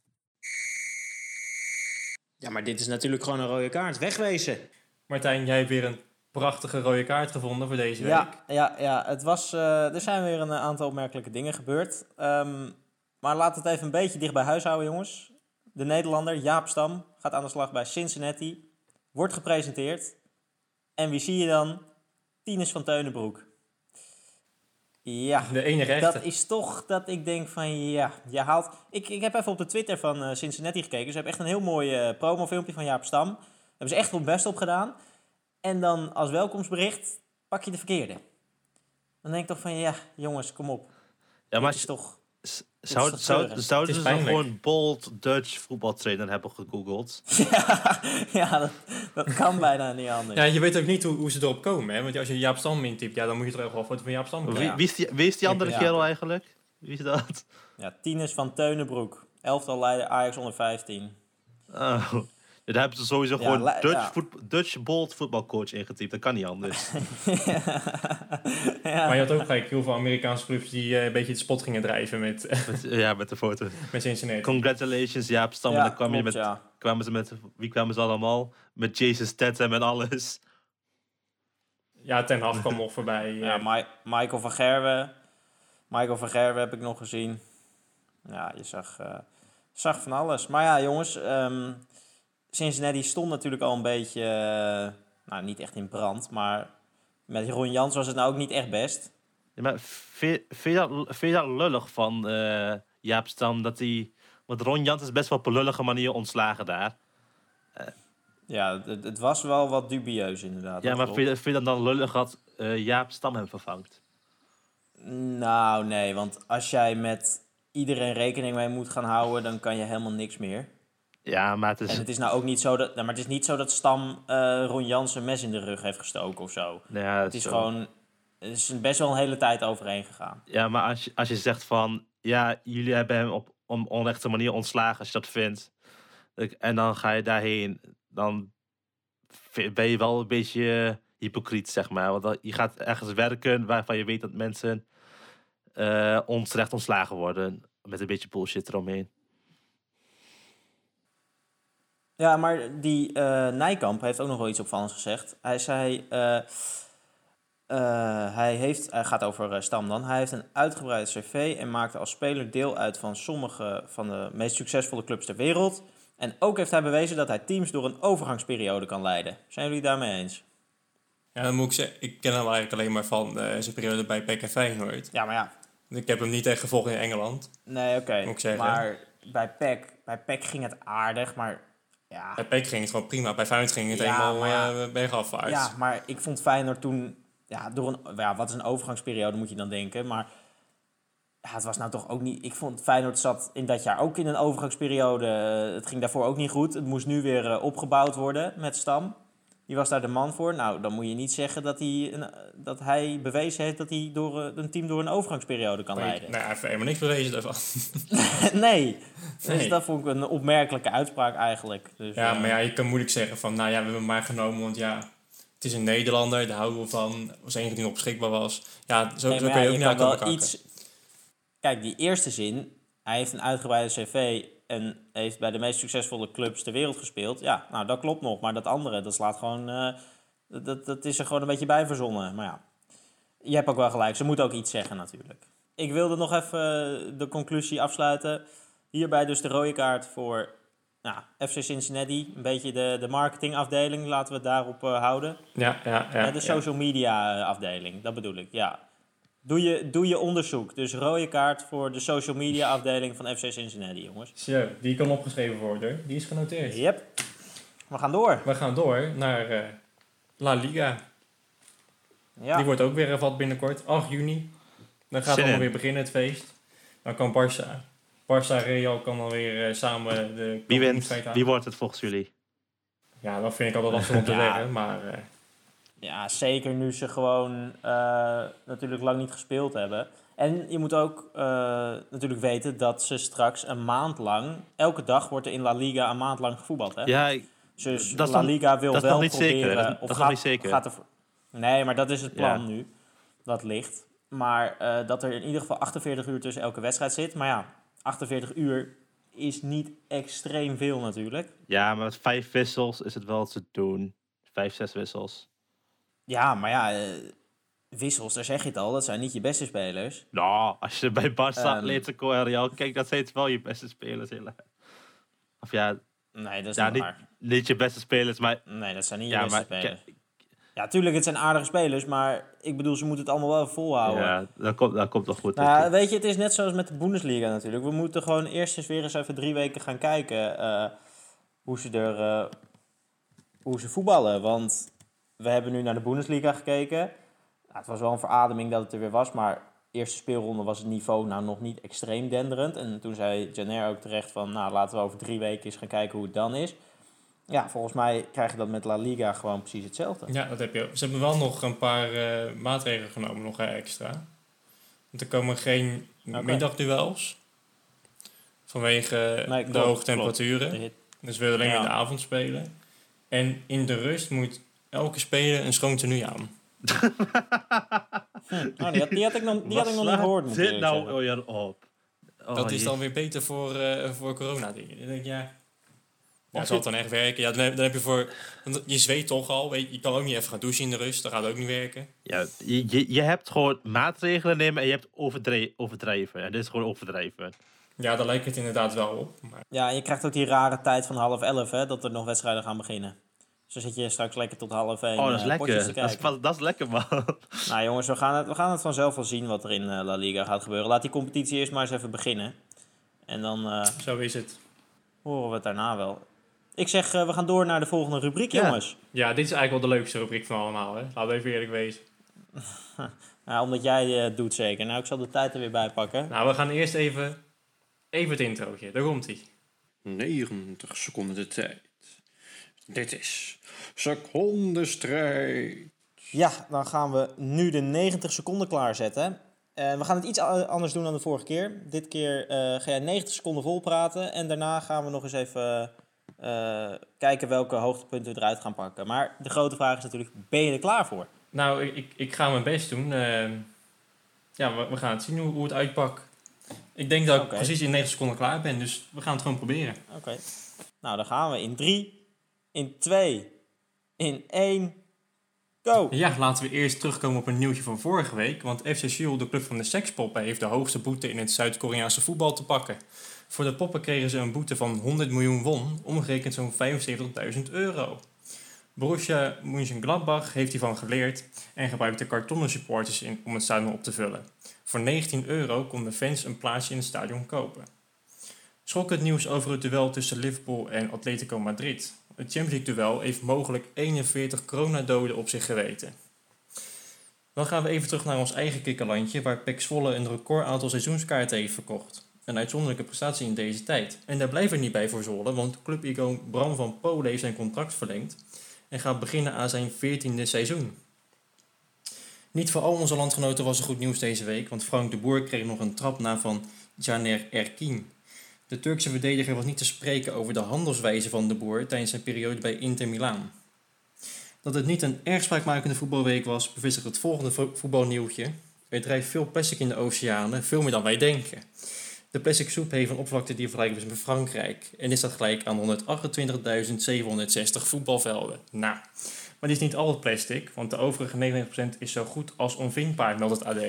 ja, maar dit is natuurlijk gewoon een rode kaart. Wegwezen. Martijn, jij hebt weer een prachtige rode kaart gevonden voor deze week. Ja, ja, ja. Het was, eh, er zijn weer een aantal opmerkelijke dingen gebeurd. Ehm, maar laten we het even een beetje dicht bij huis houden, jongens. De Nederlander Jaap Stam gaat aan de slag bij Cincinnati. Wordt gepresenteerd. En wie zie je dan? Tinus van Teunenbroek. Ja, De enige echte. dat is toch dat ik denk van ja, je haalt... Ik, ik heb even op de Twitter van eh, Cincinnati gekeken. Ze hebben echt een heel mooi eh, promofilmpje van Jaap Stam. Daar hebben ze echt hun best op gedaan. En dan als welkomstbericht pak je de verkeerde. Dan denk ik toch van ja, jongens, kom op. Ja, maar is toch... zou, zou, zouden Het ze dan pijnlijk. gewoon Bold Dutch voetbaltrainer hebben gegoogeld? <laughs> ja, ja dat, dat kan bijna niet anders. Ja, je weet ook niet hoe, hoe ze erop komen, hè? Want als je Jaap Stam intypt, ja, dan moet je toch wel foto van Jaap Stam Wie, krijgen. wie, is die, wie is die andere Ja. kerel eigenlijk? Wie is dat? Ja, Tinus van Teunenbroek. Elftal leider Ajax onder 15. Oh. Ja, daar hebben ze sowieso Ja, gewoon la- Dutch, ja. voet- Dutch Bold voetbalcoach ingetypt. Dat kan niet anders. <laughs> ja. Maar je had ook gelijk heel veel Amerikaanse clubs die eh, een beetje het spot gingen drijven met, <laughs> met, ja, met de foto. met Cincinnati. Congratulations, Jaap Stam. Ja, en dan kwam je klopt, met, ja. kwamen ze met... Wie kwamen ze allemaal? Met Jason Statham en alles. Ja, Ten Hag kwam nog voorbij. eh. Ja, Mi- Michael van Gerwen. Michael van Gerwen heb ik nog gezien. Ja, je zag, eh, zag van alles. Maar ja, jongens. ehm Cincinnati stond natuurlijk al een beetje... eh, nou, niet echt in brand. Maar met Ron Jans was het nou ook niet echt best. Ja, maar vind, vind, je dat, vind je dat lullig van eh, Jaap Stam? Dat hij... Want Ron Jans is best wel op een lullige manier ontslagen daar. Ja, het, het was wel wat dubieus inderdaad. Ja, maar klopt. vind, je- vind je dat dan lullig dat eh, Jaap Stam hem vervangt? Nou, nee. Want als jij met iedereen rekening mee moet gaan houden... dan kan je helemaal niks meer. Ja, maar het is... En het is nou ook niet zo dat, nou, maar het is niet zo dat Stam eh Ron Jans een mes in de rug heeft gestoken of zo. nou ja, Het is zo. gewoon, het is best wel een hele tijd overheen gegaan. Ja, maar als je, als je zegt van... Ja, jullie hebben hem op een onrechte manier ontslagen, als je dat vindt. En dan ga je daarheen. Dan ben je wel een beetje hypocriet, zeg maar. Want je gaat ergens werken waarvan je weet dat mensen onterecht ontslagen worden. Met een beetje bullshit eromheen. Ja, maar die eh, Nijkamp heeft ook nog wel iets opvallends gezegd. Hij zei, eh, eh, hij, heeft, hij gaat over Stam dan, hij heeft een uitgebreid cv en maakte als speler deel uit van sommige van de meest succesvolle clubs ter wereld. En ook heeft hij bewezen dat hij teams door een overgangsperiode kan leiden. Zijn jullie het daarmee eens? Ja, dan moet ik zeggen, ik ken hem eigenlijk alleen maar van zijn periode bij en Feyenoord. Ja, maar ja, Ik heb hem niet echt gevolgd in Engeland. nee, oké. Maar bij PEC, bij PEC ging het aardig, maar ja... Bij PEC ging het gewoon prima. Bij Feyenoord ging het Ja, maar ja. eh, bergafwaarts. Ja, maar ik vond Feyenoord toen... Ja, door een, ja, wat is een overgangsperiode moet je dan denken. Maar ja, het was nou toch ook niet... Ik vond Feyenoord zat in dat jaar ook in een overgangsperiode. Eh, het ging daarvoor ook niet goed. Het moest nu weer eh, opgebouwd worden met Stam. Die was daar de man voor. Nou, dan moet je niet zeggen dat hij, een, dat hij bewezen heeft... dat hij door, eh, een team door een overgangsperiode kan leiden. nou, hij heeft helemaal niks bewezen daarvan. <laughs> nee. Dus Nee. dat vond ik een opmerkelijke uitspraak eigenlijk. Dus, Ja, eh, maar ja, je kan moeilijk zeggen van, nou ja, we hebben hem maar genomen, want ja, het is een Nederlander, daar houden we van, was enige die nog beschikbaar was. Ja, zo, Nee, zo maar kun je ook niet wel elkaar iets. Kijk, die eerste zin. Hij heeft een uitgebreide cv en heeft bij de meest succesvolle clubs ter wereld gespeeld. Ja, nou dat klopt nog. Maar dat andere, dat slaat gewoon. eh, dat- dat, is er gewoon een beetje bij verzonnen. Maar ja, je hebt ook wel gelijk. Ze moeten ook iets zeggen natuurlijk. Ik wilde nog even de conclusie afsluiten. Hierbij dus de rode kaart voor nou, FC Cincinnati. Een beetje de, de marketingafdeling. Laten we het daarop eh, houden. Ja, ja, ja. De social media eh, afdeling, dat bedoel ik, ja. Doe je, doe je onderzoek. Dus rode kaart voor de social media afdeling van FC Cincinnati, jongens. Zo, die kan opgeschreven worden. Die is genoteerd. Yep. We gaan door. We gaan door naar eh, La Liga. Ja. Die wordt ook weer hervat binnenkort, 8 juni. Dan gaat het allemaal weer beginnen, het feest. Dan kan Barça, Barça Real kan dan weer eh, samen de Wie wint? Wie wordt het volgens jullie? Ja, dat vind ik altijd lastig om te <laughs> Ja. zeggen, maar eh, Ja, zeker nu ze gewoon eh, natuurlijk lang niet gespeeld hebben. En je moet ook eh, natuurlijk weten dat ze straks een maand lang... Elke dag wordt er in La Liga een maand lang gevoetbald, hè? Ja, ik- Dus dat La Liga wil dat is wel nog niet zeker, proberen... dat is- dat of nog gaat, niet zeker. Gaat er, nee, maar dat is het plan Ja. nu. Dat ligt. Maar eh, dat er in ieder geval 48 uur tussen elke wedstrijd zit. Maar ja, 48 uur is niet extreem veel natuurlijk. ja, maar met vijf wissels is het wel te doen. Vijf, zes wissels. Ja, maar ja, eh, wissels, daar zeg je het al. Dat zijn niet je beste spelers. Nou, als je bij Barça, Ehm. Atletico en Real kijkt, dat zijn het wel je beste spelers. Of ja, Nee, dat is Ja, niet niet- waar. niet je beste spelers, maar Nee, dat zijn niet je beste maar spelers. Ja, tuurlijk, het zijn aardige spelers, maar ik bedoel, ze moeten het allemaal wel volhouden. ja, dat komt, dat komt wel goed. Nou, ja, weet je, het is net zoals met de Bundesliga natuurlijk. We moeten gewoon eerst eens weer eens even drie weken gaan kijken eh, hoe, ze er, eh, hoe ze voetballen. Want we hebben nu naar de Bundesliga gekeken. Nou, het was wel een verademing dat het er weer was, maar eerste speelronde was het niveau nou nog niet extreem denderend. En toen zei Janer ook terecht van, nou laten we over drie weken eens gaan kijken hoe het dan is. Ja, volgens mij krijg je dat met La Liga gewoon precies hetzelfde. ja, dat heb je. Ze hebben wel nog een paar eh, maatregelen genomen, nog eh, extra. Want er komen geen middagduels. Vanwege Nee, de hoge temperaturen. Dus we willen alleen Ja. in de avond spelen. En in de rust moet elke speler een schoon tenue aan. Nou, <laughs> die, had, die had ik nog, die had ik nog niet gehoord. eerlijk nou weer op. Oh, dat is dan weer beter voor, eh, voor corona dingen. Dan denk ik, ja, ja, zal het dan echt werken? Ja, dan heb, dan heb je voor... Je zweet toch al, weet je, je kan ook niet even gaan douchen in de rust. Dat gaat ook niet werken. Ja, je, je, je hebt gewoon maatregelen nemen en je hebt overdre- overdrijven. En dit is gewoon overdrijven. Ja, daar lijkt het inderdaad wel op. Maar Ja, en je krijgt ook die rare tijd van half elf, hè, dat er nog wedstrijden gaan beginnen. Dan zit je straks lekker tot half één Oh, dat is eh, lekker. Dat is, kijken. dat is lekker, man. <laughs> Nou jongens, we gaan, het, we gaan het vanzelf wel zien wat er in eh, La Liga gaat gebeuren. Laat die competitie eerst maar eens even beginnen. En dan eh, zo is het. horen we het daarna wel. Ik zeg, we gaan door naar de volgende rubriek, Ja. jongens. Ja, dit is eigenlijk wel de leukste rubriek van allemaal. Hè? Laten we even eerlijk wezen. <laughs> Nou, omdat jij het doet zeker. Nou, ik zal de tijd er weer bij pakken. Nou, we gaan eerst even, even het introotje. Daar komt ie. 90 seconden de tijd. Dit is secondenstrijd. Ja, dan gaan we nu de 90 seconden klaarzetten. Eh, we gaan het iets anders doen dan de vorige keer. Dit keer eh, ga jij 90 seconden vol praten. En daarna gaan we nog eens even eh, kijken welke hoogtepunten we eruit gaan pakken. Maar de grote vraag is natuurlijk, ben je er klaar voor? Nou, ik, ik, ik ga mijn best doen. Ehm, ja, we, we gaan het zien hoe, hoe het uitpakt. Ik denk dat ik precies in 90 seconden klaar ben. Dus we gaan het gewoon proberen. Oké. Nou, dan gaan we in 3, in 2, in 1, go! Ja, laten we eerst terugkomen op een nieuwtje van vorige week. Want FC Seoul, de club van de sekspoppen, heeft de hoogste boete in het Zuid-Koreaanse voetbal te pakken. Voor de poppen kregen ze een boete van 100 miljoen won, omgerekend zo'n 75.000 euro. Borussia Mönchengladbach heeft hiervan geleerd en gebruikte kartonnen supporters in om het stadion op te vullen. Voor 19 euro konden fans een plaatsje in het stadion kopen. Schrok het nieuws over het duel tussen Liverpool en Atletico Madrid. Het Champions duel heeft mogelijk 41 coronadoden op zich geweten. Dan gaan we even terug naar ons eigen kikkerlandje, waar PEC Zwolle een record aantal seizoenskaarten heeft verkocht. Een uitzonderlijke prestatie in deze tijd. En daar blijven we niet bij voor Zwolle, want clubicoon Bram van Polen heeft zijn contract verlengd en gaat beginnen aan zijn 14e seizoen. Niet voor al onze landgenoten was er goed nieuws deze week, want Frank de Boer kreeg nog een trap na van Caner Erkin. De Turkse verdediger was niet te spreken over de handelswijze van de Boer tijdens zijn periode bij Inter Milaan. Dat het niet een erg spraakmakende voetbalweek was, bevestigt het volgende vo- voetbalnieuwtje. Er drijft veel plastic in de oceanen, veel meer dan wij denken. De plastic soep heeft een oppervlakte die vergelijkbaar is met Frankrijk. En dit staat gelijk aan 128.760 voetbalvelden. Nou, maar dit is niet al het plastic, want de overige 99% is zo goed als onvindbaar, meldt het AD.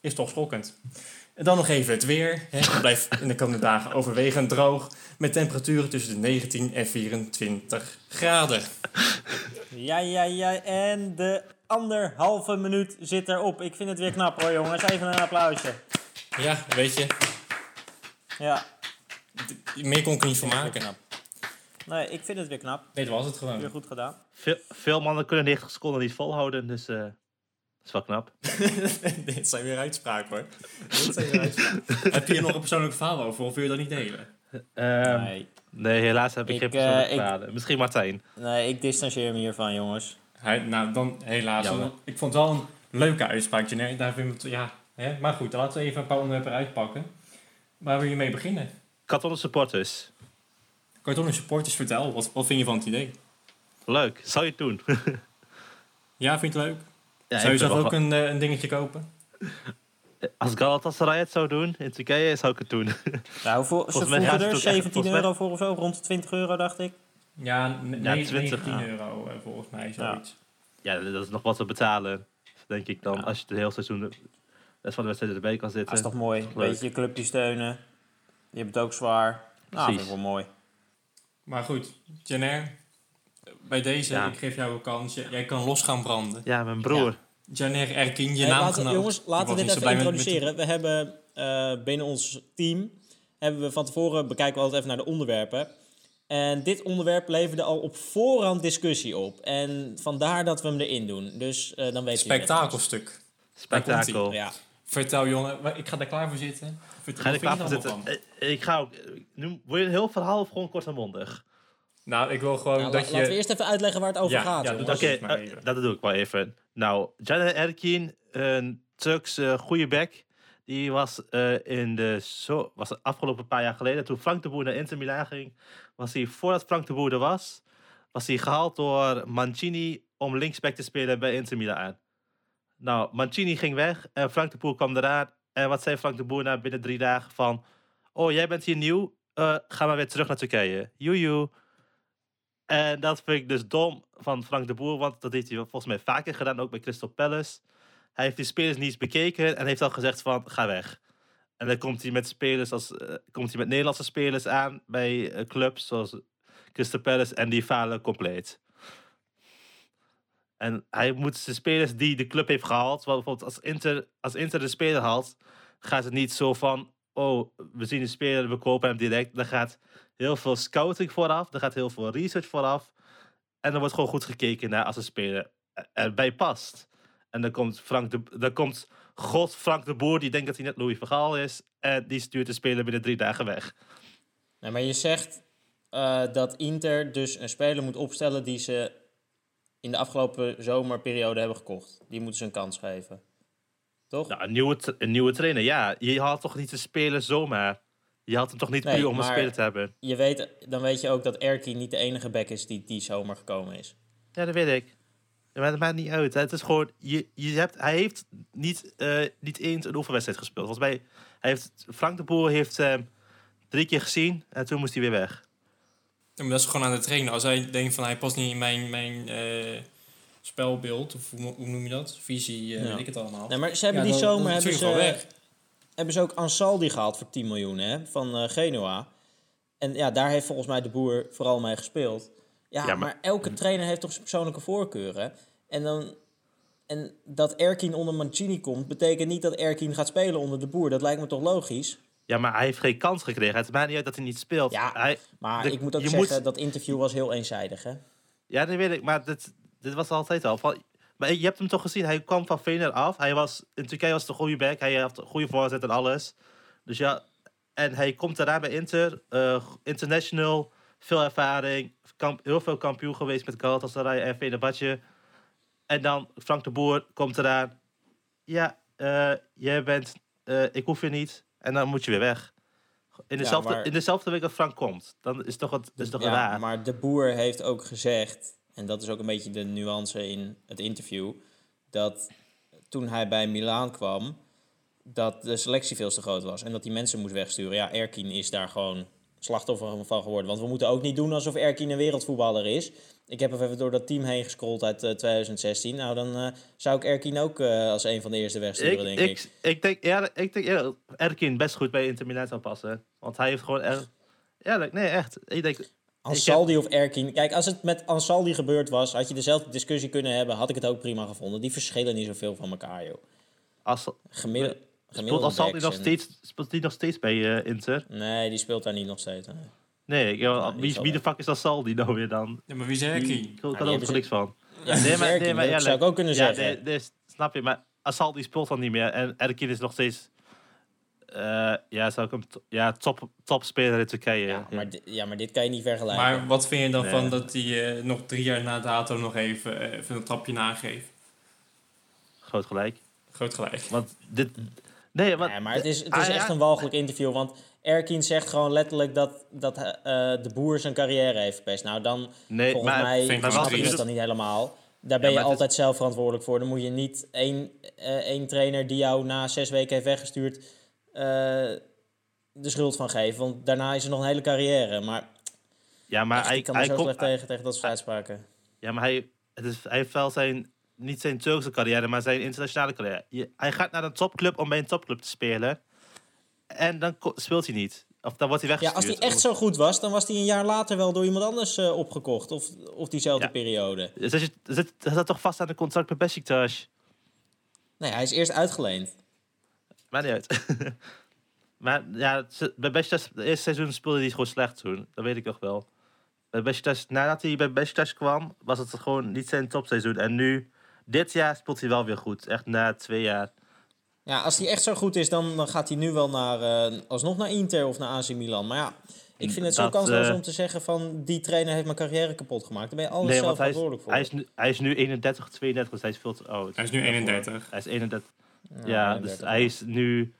is toch schokkend. En dan nog even het weer. Hè. Het blijft in de komende dagen overwegend droog. Met temperaturen tussen de 19 en 24 graden. Ja, ja, ja. En de anderhalve minuut zit erop. Ik vind het weer knap hoor, jongens. Even een applausje. Ja, weet je, Ja, meer kon ik er niet van maken. knap. Nee, ik vind het weer knap. Dit was het gewoon. Weer goed gedaan. Veel, veel mannen kunnen 90 seconden niet volhouden, dus eh, dat is wel knap. <laughs> Dit zijn weer uitspraken hoor. Dit zijn weer uitspraken. Heb je hier nog een persoonlijk verhaal over of wil je dat niet delen? Ehm, nee. Nee. helaas heb ik, Ik, geen eh, persoonlijke ik- verhalen. Misschien Martijn. nee, ik distancieer me hiervan, jongens. Hij, nou, dan helaas. Jammer. Ik vond het wel een leuke uitspraak. Daar vind ik het, ja, hè? Maar goed, laten we even een paar onderwerpen uitpakken. Waar wil je mee beginnen? Katon supporters. Kartonnen supporters, vertel. Wat, wat vind je van het idee? Leuk. Zou je het doen? <laughs> Ja, vind je het leuk? Ja, zou je ik zelf ook een, eh, een dingetje kopen? Als Galatasaray het zou doen in Turkije, zou ik het doen. <laughs> Nou, ze vroegen er echt- 17 volgens mij- euro voor of zo. Rond de 20 euro, dacht ik. Ja, Ja, nee, 20, 19 ja. euro eh, volgens mij, zoiets. Ja, dat is nog wat te betalen. Denk ik dan, Ja. als je het hele seizoen de rest van de wedstrijden erbij kan Dat zitten. is toch mooi. Leuk. Beetje je clubje steunen. Je hebt het ook zwaar. Nou, Precies. vind ik wel mooi. Maar goed, Janer, bij deze, Ja. ik geef jou een kans. Jij kan los gaan branden. Ja, mijn broer. Janer Erkin, je Hey, laten, naamgenoot. jongens, laten we dit even blij met- met- introduceren. We hebben eh, binnen ons team, hebben we van tevoren, bekijken we altijd even naar de onderwerpen. En dit onderwerp leverde al op voorhand discussie op. En vandaar dat we hem erin doen. Dus eh, dan weet je het. Spektakelstuk. Spektakel. Ja. Vertel jongen, ik ga daar klaar voor zitten. Vertel, Ga je er klaar voor zitten? Eh, Ik ga ook... Nu, wil je een heel verhaal of gewoon kort en mondig? Nou, ik wil gewoon Nou, dat la- je... Laten we eerst even uitleggen waar het over Ja, gaat. ja, Oké, eh, dat doe ik wel even. Nou, Janet Erkin, een Turkse goede back. Die was eh, in de zo, was afgelopen paar jaar geleden, toen Frank de Boer naar Inter Milan ging, was hij, voordat Frank de Boer er was, was hij gehaald door Mancini om linksback te spelen bij Inter Milan. Nou, Mancini ging weg en Frank de Boer kwam eraan. En wat zei Frank de Boer na binnen drie dagen van, oh jij bent hier nieuw, Eh, ga maar weer terug naar Turkije. Joejoe. En dat vind ik dus dom van Frank de Boer, want dat heeft hij volgens mij vaker gedaan, ook bij Crystal Palace. Hij heeft die spelers niet eens bekeken en heeft al gezegd van, ga weg. En dan komt hij met spelers als, eh, komt hij met Nederlandse spelers aan bij eh, clubs zoals Crystal Palace en die falen compleet. En hij moet de spelers die de club heeft gehaald, bijvoorbeeld als Inter, als Inter de speler haalt, gaat het niet zo van, oh, we zien een speler, we kopen hem direct. Dan gaat heel veel scouting vooraf, er gaat heel veel research vooraf. En er wordt gewoon goed gekeken naar als een speler erbij past. En dan komt Frank de, dan komt God Frank de Boer, die denkt dat hij net Louis Vergaal is. En die stuurt de speler binnen drie dagen weg. Nee, maar je zegt eh, dat Inter dus een speler moet opstellen die ze in de afgelopen zomerperiode hebben gekocht. Die moeten ze een kans geven. Toch? Nou, een nieuwe, een nieuwe trainer, ja. Je haalt toch niet een speler zomaar. Je haalt hem toch niet Nee, puur om een speler te hebben. Je weet, dan weet je ook dat Erkin niet de enige back is die die zomer gekomen is. Ja, dat weet ik. Maar dat maakt niet uit. Het is gewoon, je, je hebt, hij heeft niet, eh, niet eens een oefenwedstrijd gespeeld. Volgens mij, hij heeft, Frank de Boer heeft hem drie keer gezien en toen moest hij weer weg. Ja, maar dat is gewoon aan de trainer. Als hij denkt van hij past niet in mijn, mijn eh, spelbeeld, of hoe, hoe noem je dat? Visie, eh, Ja. weet ik het allemaal. Nee, maar ze hebben Ja, die dan- zomer dan hebben ze. Hebben ze ook Ansaldi gehaald voor 10 miljoen hè, van eh, Genoa. En ja, daar heeft volgens mij de boer vooral mee gespeeld. Ja, Ja, maar... maar- elke trainer heeft toch zijn persoonlijke voorkeuren. En, dan, en dat Erkin onder Mancini komt, betekent niet dat Erkin gaat spelen onder de boer. Dat lijkt me toch logisch? Ja, maar hij heeft geen kans gekregen. Het maakt niet uit dat hij niet speelt. Ja, hij, Maar de- ik moet ook zeggen, moet- dat interview was heel eenzijdig. Hè? Ja, dat weet ik. Maar dit, dit was altijd al. Van, maar je hebt hem toch gezien? Hij kwam van Fener af. Hij was, in Turkije was een goede back. Hij had goede voorzet en alles. Dus ja, en hij komt daarna bij Inter. eh, international, veel ervaring. Kamp, heel veel kampioen geweest met Galatasaray en Fenerbahce. En dan Frank de Boer komt eraan. Ja, eh, jij bent... eh, ik hoef je niet. En dan moet je weer weg. In dezelfde, maar- in dezelfde week dat Frank komt. Dan is toch, het, is toch ja, raar. maar de boer heeft ook gezegd, en dat is ook een beetje de nuance in het interview, dat toen hij bij Milaan kwam, dat de selectie veel te groot was en dat die mensen moest wegsturen. Ja, Erkin is daar gewoon slachtoffer van geworden. Want we moeten ook niet doen alsof Erkin een wereldvoetballer is Ik heb even door dat team heen gescrolld uit eh, 2016. Nou, dan eh, zou ik Erkin ook eh, als een van de eerste wegsturen, Ik, denk ik, ik. ik, denk, ja, ik denk ja, Erkin best goed bij Inter Milan zou passen. Want hij heeft gewoon echt... Ja, nee, echt. Ik denk, Ansaldi of Erkin. Kijk, als het met Ansaldi gebeurd was, had je dezelfde discussie kunnen hebben. Had ik het ook prima gevonden. Die verschillen niet zoveel van elkaar, joh. als, Gemiddeld. speelt backs nog steeds, speelt die nog steeds bij eh, Inter? Nee, die speelt daar niet nog steeds. hè. Nee, die wie, wie de fuck is Assaldi nou weer dan? Ja, maar wie zei Die- ik? Kan er ook niks van. Ja, nee, maar, Erkin, nee, maar dat eerlijk. zou ik ook kunnen ja, zeggen. nee, nee, snap je, maar Assaldi speelt dan niet meer. En Erkin is nog steeds... eh, ja, zou ik hem... to- Ja, top, topspeler in Turkije. Ja, maar, di- ja, maar dit kan je niet vergelijken. Maar wat vind je dan Nee. van dat hij eh, nog drie jaar na dato nog even, eh, even een trapje nageeft? Groot gelijk. Groot gelijk. Want dit... Nee, want... Ja, maar het is, het Ah, is ja. echt een walgelijk interview. Want Erkin zegt gewoon letterlijk dat, dat eh, de boer zijn carrière heeft verpest. Nou, dan Nee, volgens maar... mij vind ik maar het dan niet helemaal. Daar ben Ja, je maar altijd zelf verantwoordelijk voor. Dan moet je niet één, eh, één trainer die jou na zes weken heeft weggestuurd... eh, de schuld van geven. Want daarna is er nog een hele carrière. Maar, Ja, maar echt, hij, kan er hij zo slecht tegen, tegen dat soort uitspraken. Ja, maar hij, het is, hij heeft wel zijn, niet zijn Turkse carrière, maar zijn internationale carrière. Je- hij gaat naar een topclub om bij een topclub te spelen. En dan speelt hij niet. Of dan wordt hij Ja, weggestuurd. als hij echt zo goed was, dan was hij een jaar later wel door iemand anders eh, opgekocht. Of, of diezelfde Ja. periode. Dus zit, zit, zat toch vast aan een contract bij Besiktas. Nee, hij is eerst uitgeleend. Maakt niet uit. <laughs> maar ja, bij Besiktas, het eerste seizoen speelde hij gewoon slecht toen. Dat weet ik nog wel. Bij Besiktas, nadat hij bij Besiktas kwam, was het gewoon niet zijn topseizoen. En nu, dit jaar speelt hij wel weer goed. Echt na twee jaar. Ja, als hij echt zo goed is, dan, dan gaat hij nu wel naar, eh, alsnog naar Inter of naar AC Milan. Maar ja, ik vind het zo Dat, kansloos eh, om te zeggen van... die trainer heeft mijn carrière kapot gemaakt. Daar ben je alles Nee, zelf want hij is, verantwoordelijk voor. hij, is nu, hij is nu 31, 32, dus hij is veel te oud. Hij is nu 31. Hij is 31. Ja, 31. dus hij is nu...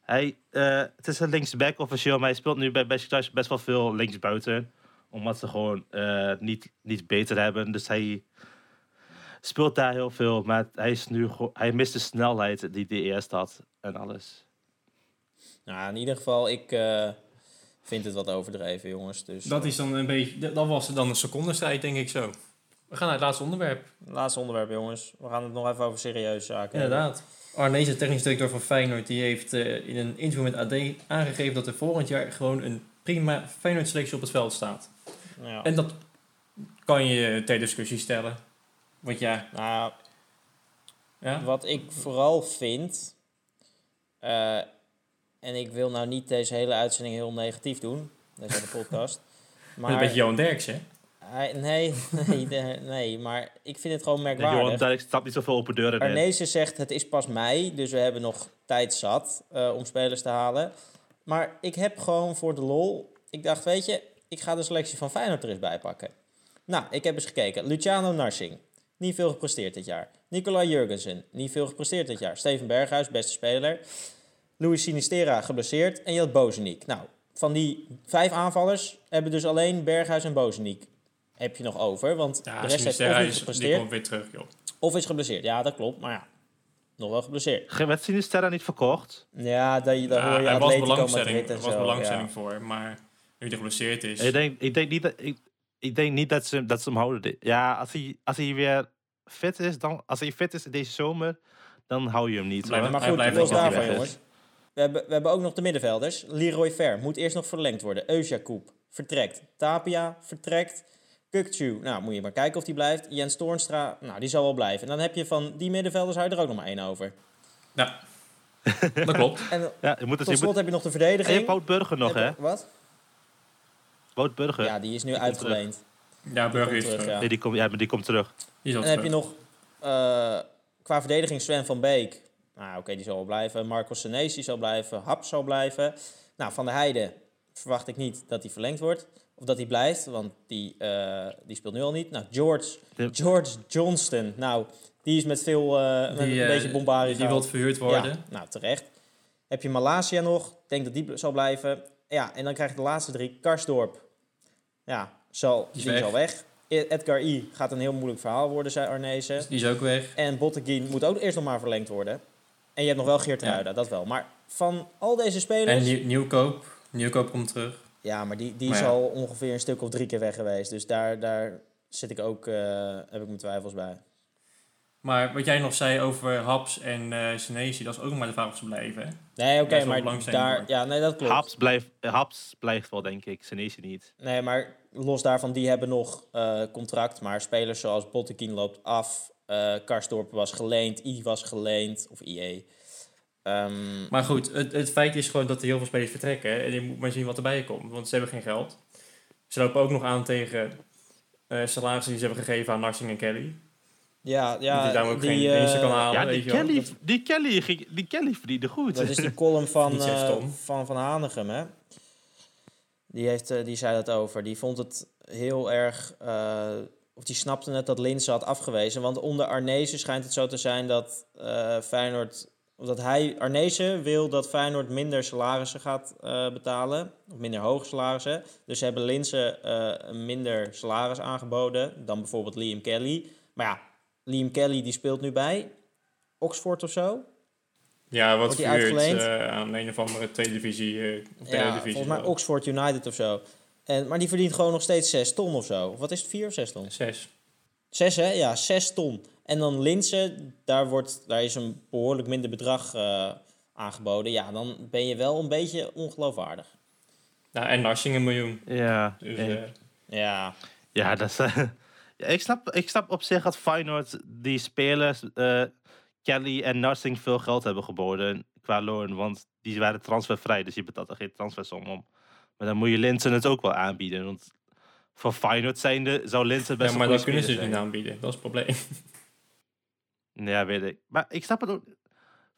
Hij, eh, het is een linksback officieel, maar hij speelt nu bij Besiktas best wel veel linksbuiten. Omdat ze gewoon eh, niet, niet beter hebben. Dus hij speelt daar heel veel. Maar hij, is nu, hij mist de snelheid die hij eerst had en alles. Nou, in ieder geval, ik eh, vind het wat overdreven, jongens. Dus Dat is dan een beetje, dat was dan een secondenstrijd, denk ik zo. We gaan naar het laatste onderwerp. laatste onderwerp, jongens. We gaan het nog even over serieuze zaken. Inderdaad. Arnees, de technisch directeur van Feyenoord, die heeft eh, in een interview met AD aangegeven dat er volgend jaar gewoon een prima Feyenoord selectie op het veld staat. Ja. En dat kan je ter discussie stellen. Want ja, Nou, ja. Wat ik vooral vind, eh, en ik wil nou niet deze hele uitzending heel negatief doen, deze hele podcast. <laughs> Maar een beetje Johan Derks, hè? Hij, nee, <laughs> nee, nee, maar ik vind het gewoon Johan merkwaardig. Derks stapt niet zoveel open deuren. Arnezen zegt het is pas mei, dus we hebben nog tijd zat eh, om spelers te halen. Maar ik heb gewoon voor de lol, ik dacht weet je, ik ga de selectie van Feyenoord er eens bij pakken. Nou, ik heb eens gekeken. Luciano Narsing, niet veel gepresteerd dit jaar. Nicolai Jurgensen, niet veel gepresteerd dit jaar. Steven Berghuis, beste speler. Louis Sinistera, geblesseerd. En je had Bozeniek. Nou, van die vijf aanvallers hebben dus alleen Berghuis en Bozeniek heb je nog over. Want Ja, de rest heeft of niet die komt weer terug, joh. of is geblesseerd. Ja, dat klopt. Maar ja, nog wel geblesseerd. Ge- Werd Sinisterra niet verkocht? Ja, dat, daar Ja, hoor je was Atletico belangstelling, Madrid en er was zo. belangstelling ja. voor, maar nu hij geblesseerd is... Ik denk, ik denk niet dat, ik, ik denk niet dat ze, dat ze hem houden. Ja, als hij, als hij weer fit is, dan, als hij fit is deze zomer, dan hou je hem niet. Hoor. Maar Hij goed, blijft los daarvan, jongens. We hebben, we hebben ook nog de middenvelders. Leroy Fer moet eerst nog verlengd worden. Eusjakoub vertrekt. Tapia vertrekt. Kukcu, nou moet je maar kijken of die blijft. Jens Toornstra, nou die zal wel blijven. En dan heb je van die middenvelders hou je er ook nog maar één over. Ja, dat klopt. <laughs> En Ja, je moet, dus, tot je slot moet, heb je nog de en je verdediging. hebt Wout Burger nog, hè? Heb je- Wat? Wout Burger. Ja, die is nu komt uitgeleend. Ja, Burger is terug, terug. ja. Nee, die komt, ja, maar die komt terug. Die is al En dan heb je nog eh, qua verdediging Sven van Beek. Nou, oké, die zal wel blijven. Marco Senesi zal blijven. Hap zal blijven. Nou, Van der Heijden verwacht ik niet dat hij verlengd wordt. Of dat hij blijft, want die, eh, die speelt nu al niet. Nou, George. George Johnston. Nou, die is met veel, eh, met Die, een eh, beetje bombarie Die wil verhuurd worden. Ja, nou, terecht. Heb je Malasia nog. Ik denk dat die zal blijven. Ja, en dan krijg je de laatste drie. Karsdorp. Ja, zal, Die die, is weg. zal weg. E- Edgar I. gaat een heel moeilijk verhaal worden, zei Arnezen. Die is ook weg. En Botteguin moet ook eerst nog maar verlengd worden. En je hebt nog wel Geert Ja. Ruida, dat wel. Maar van al deze spelers... En Nieuw- Nieuwkoop. Nieuwkoop komt terug. Ja, maar die, die Maar is al ongeveer een stuk of drie keer weg geweest. Dus daar, daar zit ik ook, eh, heb ik mijn twijfels bij. Maar wat jij nog zei over Haps en eh Senesi, dat is ook nog maar de vraag of ze blijven. Hè? Nee, oké, maar daar... Ja, nee, dat klopt. Haps blijft, Haps blijft wel, denk ik. Senesi niet. Nee, maar los daarvan, die hebben nog eh, contract. Maar spelers zoals Bottekin loopt af. eh Karsdorp was geleend. I was geleend. Of IE. Ehm, Maar goed, het, het feit is gewoon dat er heel veel spelers vertrekken. En je moet maar zien wat erbij komt, want ze hebben geen geld. Ze lopen ook nog aan tegen eh salarissen die ze hebben gegeven aan Narsing en Kelly. ja, dat ja je daarom ook geen winsten kan halen. ja, die wel. Kelly, die, Kelly, ging- die Kelly verdiende goed. Dat is die column <laughs> van, eh, van Van Hanegem, hè? Die, heeft, die zei dat over. Die vond het heel erg... eh, of die snapte net dat Linse had afgewezen. Want onder Arnezen schijnt het zo te zijn dat eh, Feyenoord... Of dat hij, Arnezen wil dat Feyenoord minder salarissen gaat eh, betalen. Of minder hoge salarissen. Dus ze hebben Linse eh, minder salaris aangeboden dan bijvoorbeeld Liam Kelly. Maar ja, Liam Kelly die speelt nu bij Oxford of zo. Ja, wat verhuurd uitgeleend? eh, aan een of andere televisie, derde Ja, divisie. volgens mij. Oxford United of zo. En, maar die verdient gewoon nog steeds 6 ton of zo. Of Wat is het, 4 of 6 ton? Zes. 6 hè? Ja, 6 ton. En dan Linse, daar, wordt, daar is een behoorlijk minder bedrag eh, aangeboden. Ja, dan ben je wel een beetje ongeloofwaardig. Ja, en Narsing een miljoen. Ja, Dus, eh, Ja, ja, dat is, <laughs> ja, ik, snap, ik snap op zich dat Feyenoord die spelers, eh, Kelly en Narsing, veel geld hebben geboden qua loon. Want die waren transfervrij, dus je betaalt er geen transfersom om. Maar dan moet je Linsen het ook wel aanbieden. Want voor Feyenoord zijnde zou Linsen best ja, wel maar dat kunnen ze speler niet aanbieden. Dat is het probleem. <laughs> Ja, weet ik. Maar ik snap het ook.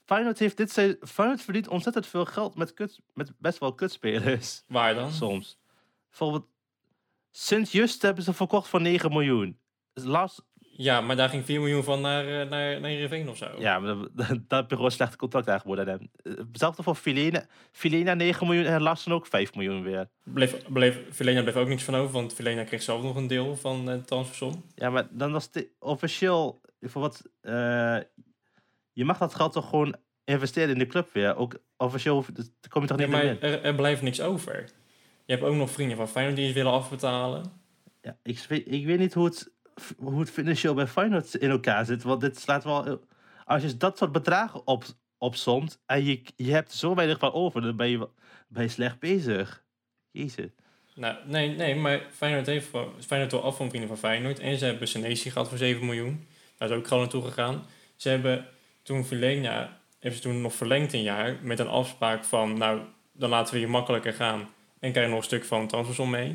Feyenoord heeft dit Feyenoord verdient ontzettend veel geld met, kut, met best wel kutspelers. Waar dan? Soms. Bijvoorbeeld, Sint Just hebben ze verkocht voor 9 miljoen. Lars, Ja, maar daar ging 4 miljoen van naar, eh, naar, naar Heerenveen of zo. ja, maar dat, <laughs> dat heb je gewoon een slechte contract aangeboden aan hem. Eh, Hetzelfde voor Filena. Filena 9 miljoen en Larsen ook 5 miljoen weer. Bleef, bleef, Vilena bleef ook niks van over, want Vilena kreeg zelf nog een deel van de transfersom. Ja, maar dan was het officieel. Voor wat, eh, je mag dat geld toch gewoon investeren in de club weer. Ook officieel hoef- dan kom je toch Nee, niet maar meer in. er, er blijft niks over. Je hebt ook nog vrienden van Feyenoord die het willen afbetalen. Ja, ik, weet, ik weet niet hoe het, hoe het financieel bij Feyenoord in elkaar zit. Want dit slaat wel... Als je dat soort bedragen op, opsomt en je, je hebt zo weinig van over, dan ben je, ben je slecht bezig. Jezus. Nou, nee, nee, maar Feyenoord heeft Feyenoord wil af van vrienden van Feyenoord. En ze hebben Senesi gehad voor 7 miljoen. Daar is ook gewoon naartoe gegaan. Ze hebben toen Vilena, hebben ze toen nog verlengd een jaar met een afspraak van, nou, dan laten we je makkelijker gaan en krijg je nog een stuk van transfersom mee.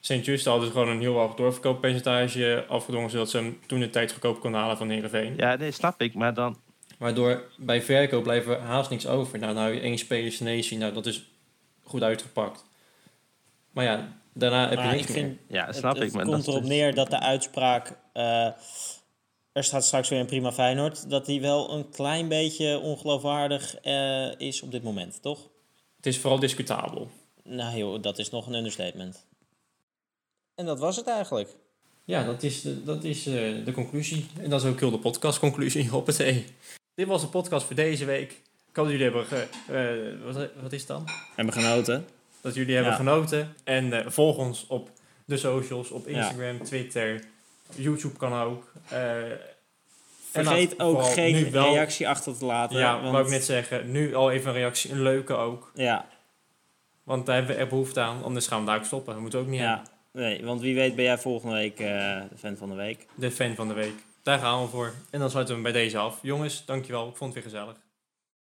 St. Just hadden ze gewoon een heel hoog doorverkooppercentage afgedwongen, zodat ze hem toen de tijd goedkoop konden halen van Heerenveen. Ja, nee, snap ik. Maar dan... Waardoor bij verkoop blijft er haast niks over. Nou, nou één speler Senesi, nou dat is goed uitgepakt. Maar ja, daarna heb je maar niks ik meer. vind, Ja, het, snap het ik. Maar komt dat erop dus- neer dat de uitspraak... eh, er staat straks weer een prima Feyenoord. Dat die wel een klein beetje ongeloofwaardig eh, is op dit moment, toch? Het is vooral discutabel. Nou joh, dat is nog een understatement. En dat was het eigenlijk. Ja, dat is, de, dat is eh, de conclusie. En dat is ook heel de podcastconclusie. <laughs> Hoppatee. Dit was de podcast voor deze week. Ik hoop dat jullie hebben... Ge, eh, wat, wat is het dan? Hebben genoten. Dat jullie hebben Ja. genoten. En eh, volg ons op de socials. Op Instagram, Twitter. YouTube kan ook. Eh, Vergeet ook geen wel- reactie achter te laten. Ja, want, wou ik net zeggen. Nu al even een reactie. Een leuke ook. Ja, Want daar hebben we er behoefte aan. Anders gaan we daar ook stoppen. Dat moeten we ook niet ja. hebben. Nee, want wie weet ben jij volgende week eh, de fan van de week. De fan van de week. Daar gaan we voor. En dan sluiten we hem bij deze af. Jongens, dankjewel. Ik vond het weer gezellig.